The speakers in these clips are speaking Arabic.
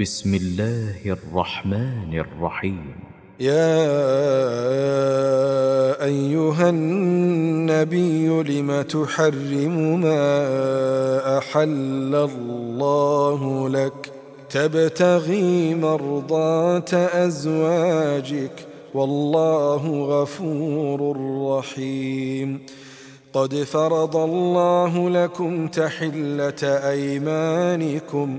بسم الله الرحمن الرحيم. يا أيها النبي لم تحرم ما أحل الله لك؟ تبتغي مرضات أزواجك. والله غفور رحيم. قد فرض الله لكم تحلة أيمانكم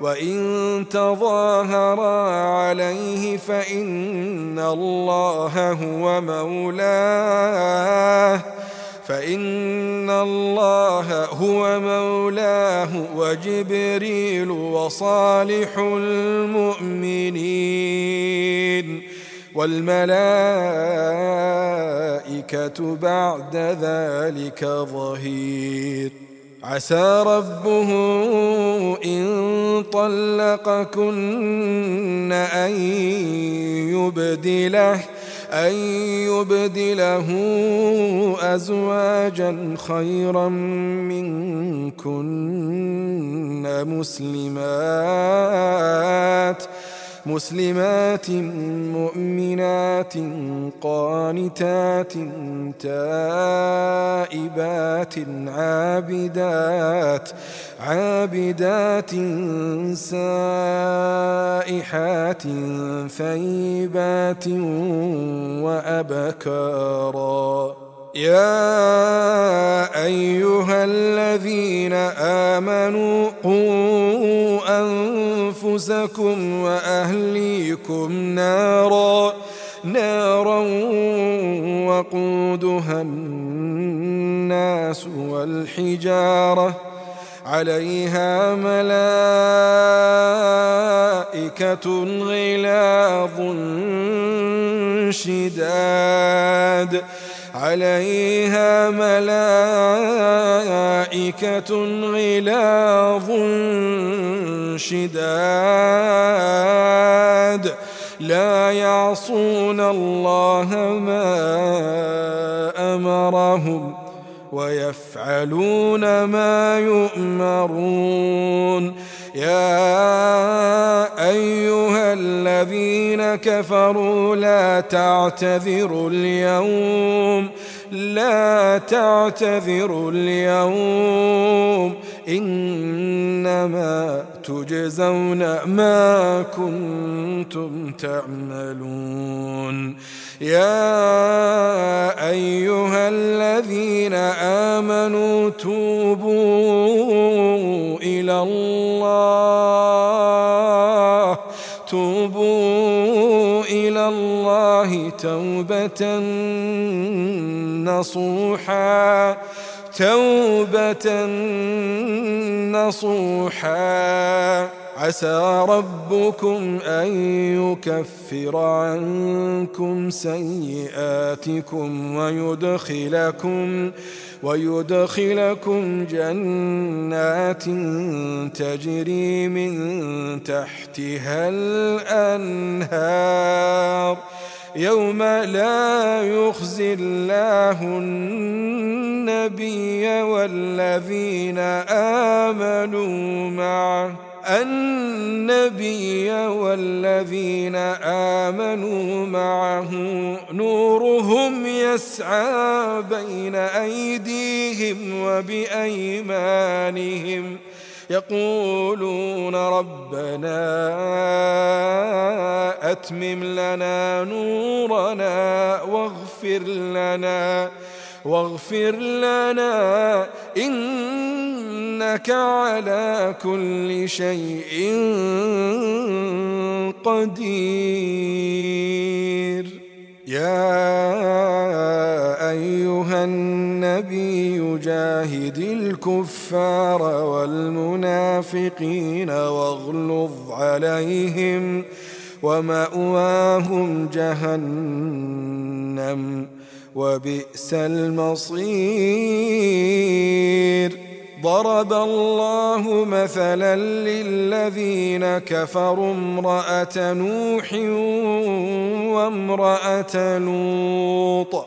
وإن تظاهرا عليه فإن الله هو مولاه. فإن الله هو مولاه وجبريل وصالح المؤمنين. والملائكة بعد ذلك ظهير. عسى ربه إن طلقكن أن يبدله أن يبدله أزواجا خيرا منكن مسلمات. مسلمات مؤمنات قانتات تائبات عابدات عابدات سائحات ثيبات وأبكارا. يا أيها الذين آمنوا قوا أنفسكم وأهليكم نارا نارا وقودها الناس والحجارة. عليها ملائكة غلاظ شداد. عليها ملائكة غلاظ شداد لا يعصون الله ما أمرهم ويفعلون ما يؤمرون. يا أيها الذين كفروا لا تعتذروا اليوم لا تعتذروا اليوم. إنما تجزون ما كنتم تعملون. يا أيها الذين آمنوا توبوا إلى الله. توبوا إلى الله توبة نصوحا. توبة نصوحا. عسى ربكم أن يكفر عنكم سيئاتكم ويدخلكم ويدخلكم جنات تجري من تحتها الأنهار. يوم لا يخزي الله النبي والذين آمنوا معه. النبي والذين آمنوا معه نورهم يسعى بين أيديهم وبأيمانهم. يقولون ربنا أتمم لنا نورنا واغفر لنا واغفر لنا إنك على كل شيء قدير. يا أيها النبي جاهد الكفار والمنافقين واغلظ عليهم ومأواهم جهنم وبئس المصير. ضرب الله مثلا للذين كفروا امرأة نوح وامرأة لوط.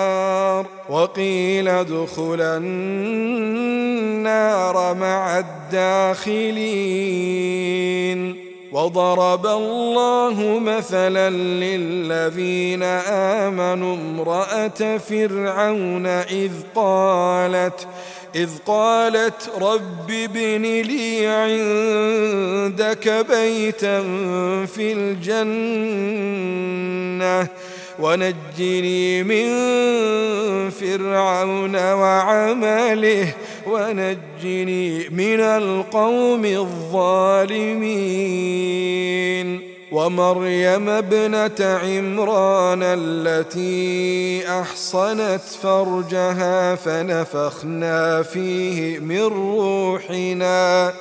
وقيل ادخلا النار مع الداخلين. وضرب الله مثلا للذين آمنوا امرأة فرعون إذ قالت إذ قالت رب ابن لي عندك بيتا في الجنة. ونجني من فرعون وعمله ونجني من القوم الظالمين. ومريم ابنة عمران التي أحصنت فرجها فنفخنا فيه من روحنا.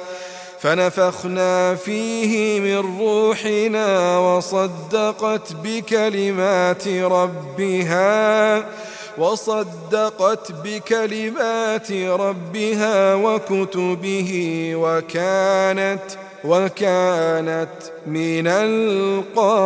فنفخنا فيه من روحنا وصدقت بكلمات ربها وصدقت بكلمات ربها وكتبه وكانت وكانت من القانتين.